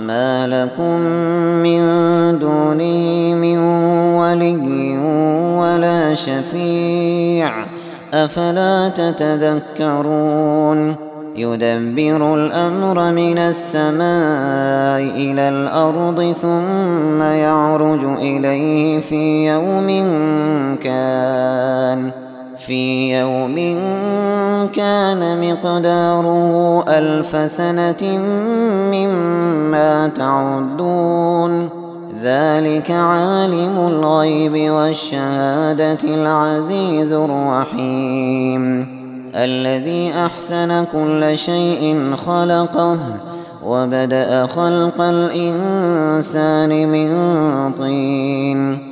ما لكم من دونه من ولي ولا شفيع أفلا تتذكرون يدبر الأمر من السماء إلى الأرض ثم يعرج إليه في يوم كان في يوم كان مقداره ألف سنة مما تعدون. ذلك عالم الغيب والشهادة العزيز الرحيم. الذي أحسن كل شيء خلقه وبدأ خلق الإنسان من طين.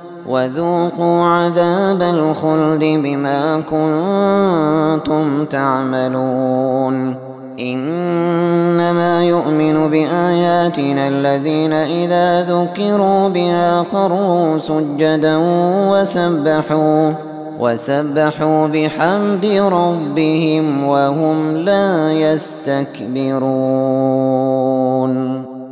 وذوقوا عذاب الخلد بما كنتم تعملون. إنما يؤمن بآياتنا الذين إذا ذكروا بها قروا سجدا وسبحوا وسبحوا بحمد ربهم وهم لا يستكبرون.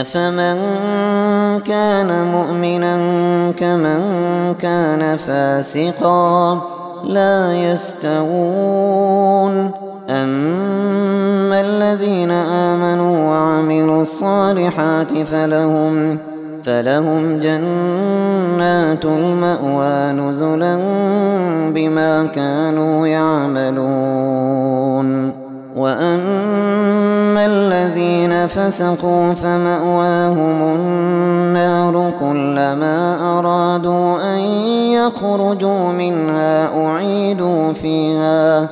أفمن كان مؤمنا كمن كان فاسقا لا يستوون. أما الذين آمنوا وعملوا الصالحات فلهم فلهم جنات المأوى نزلا بما كانوا يعملون. وأما فسقوا فمأواهم النار كلما أرادوا أن يخرجوا منها أعيدوا فيها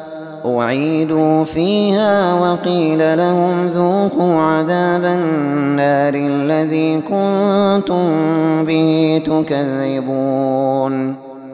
أعيدوا فيها وقيل لهم ذوقوا عذاب النار الذي كنتم به تكذبون.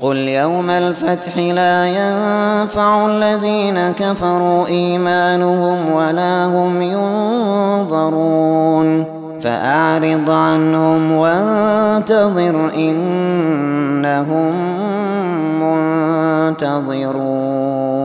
قل يوم الفتح لا ينفع الذين كفروا إيمانهم ولا هم ينظرون فأعرض عنهم وانتظر إنهم منتظرون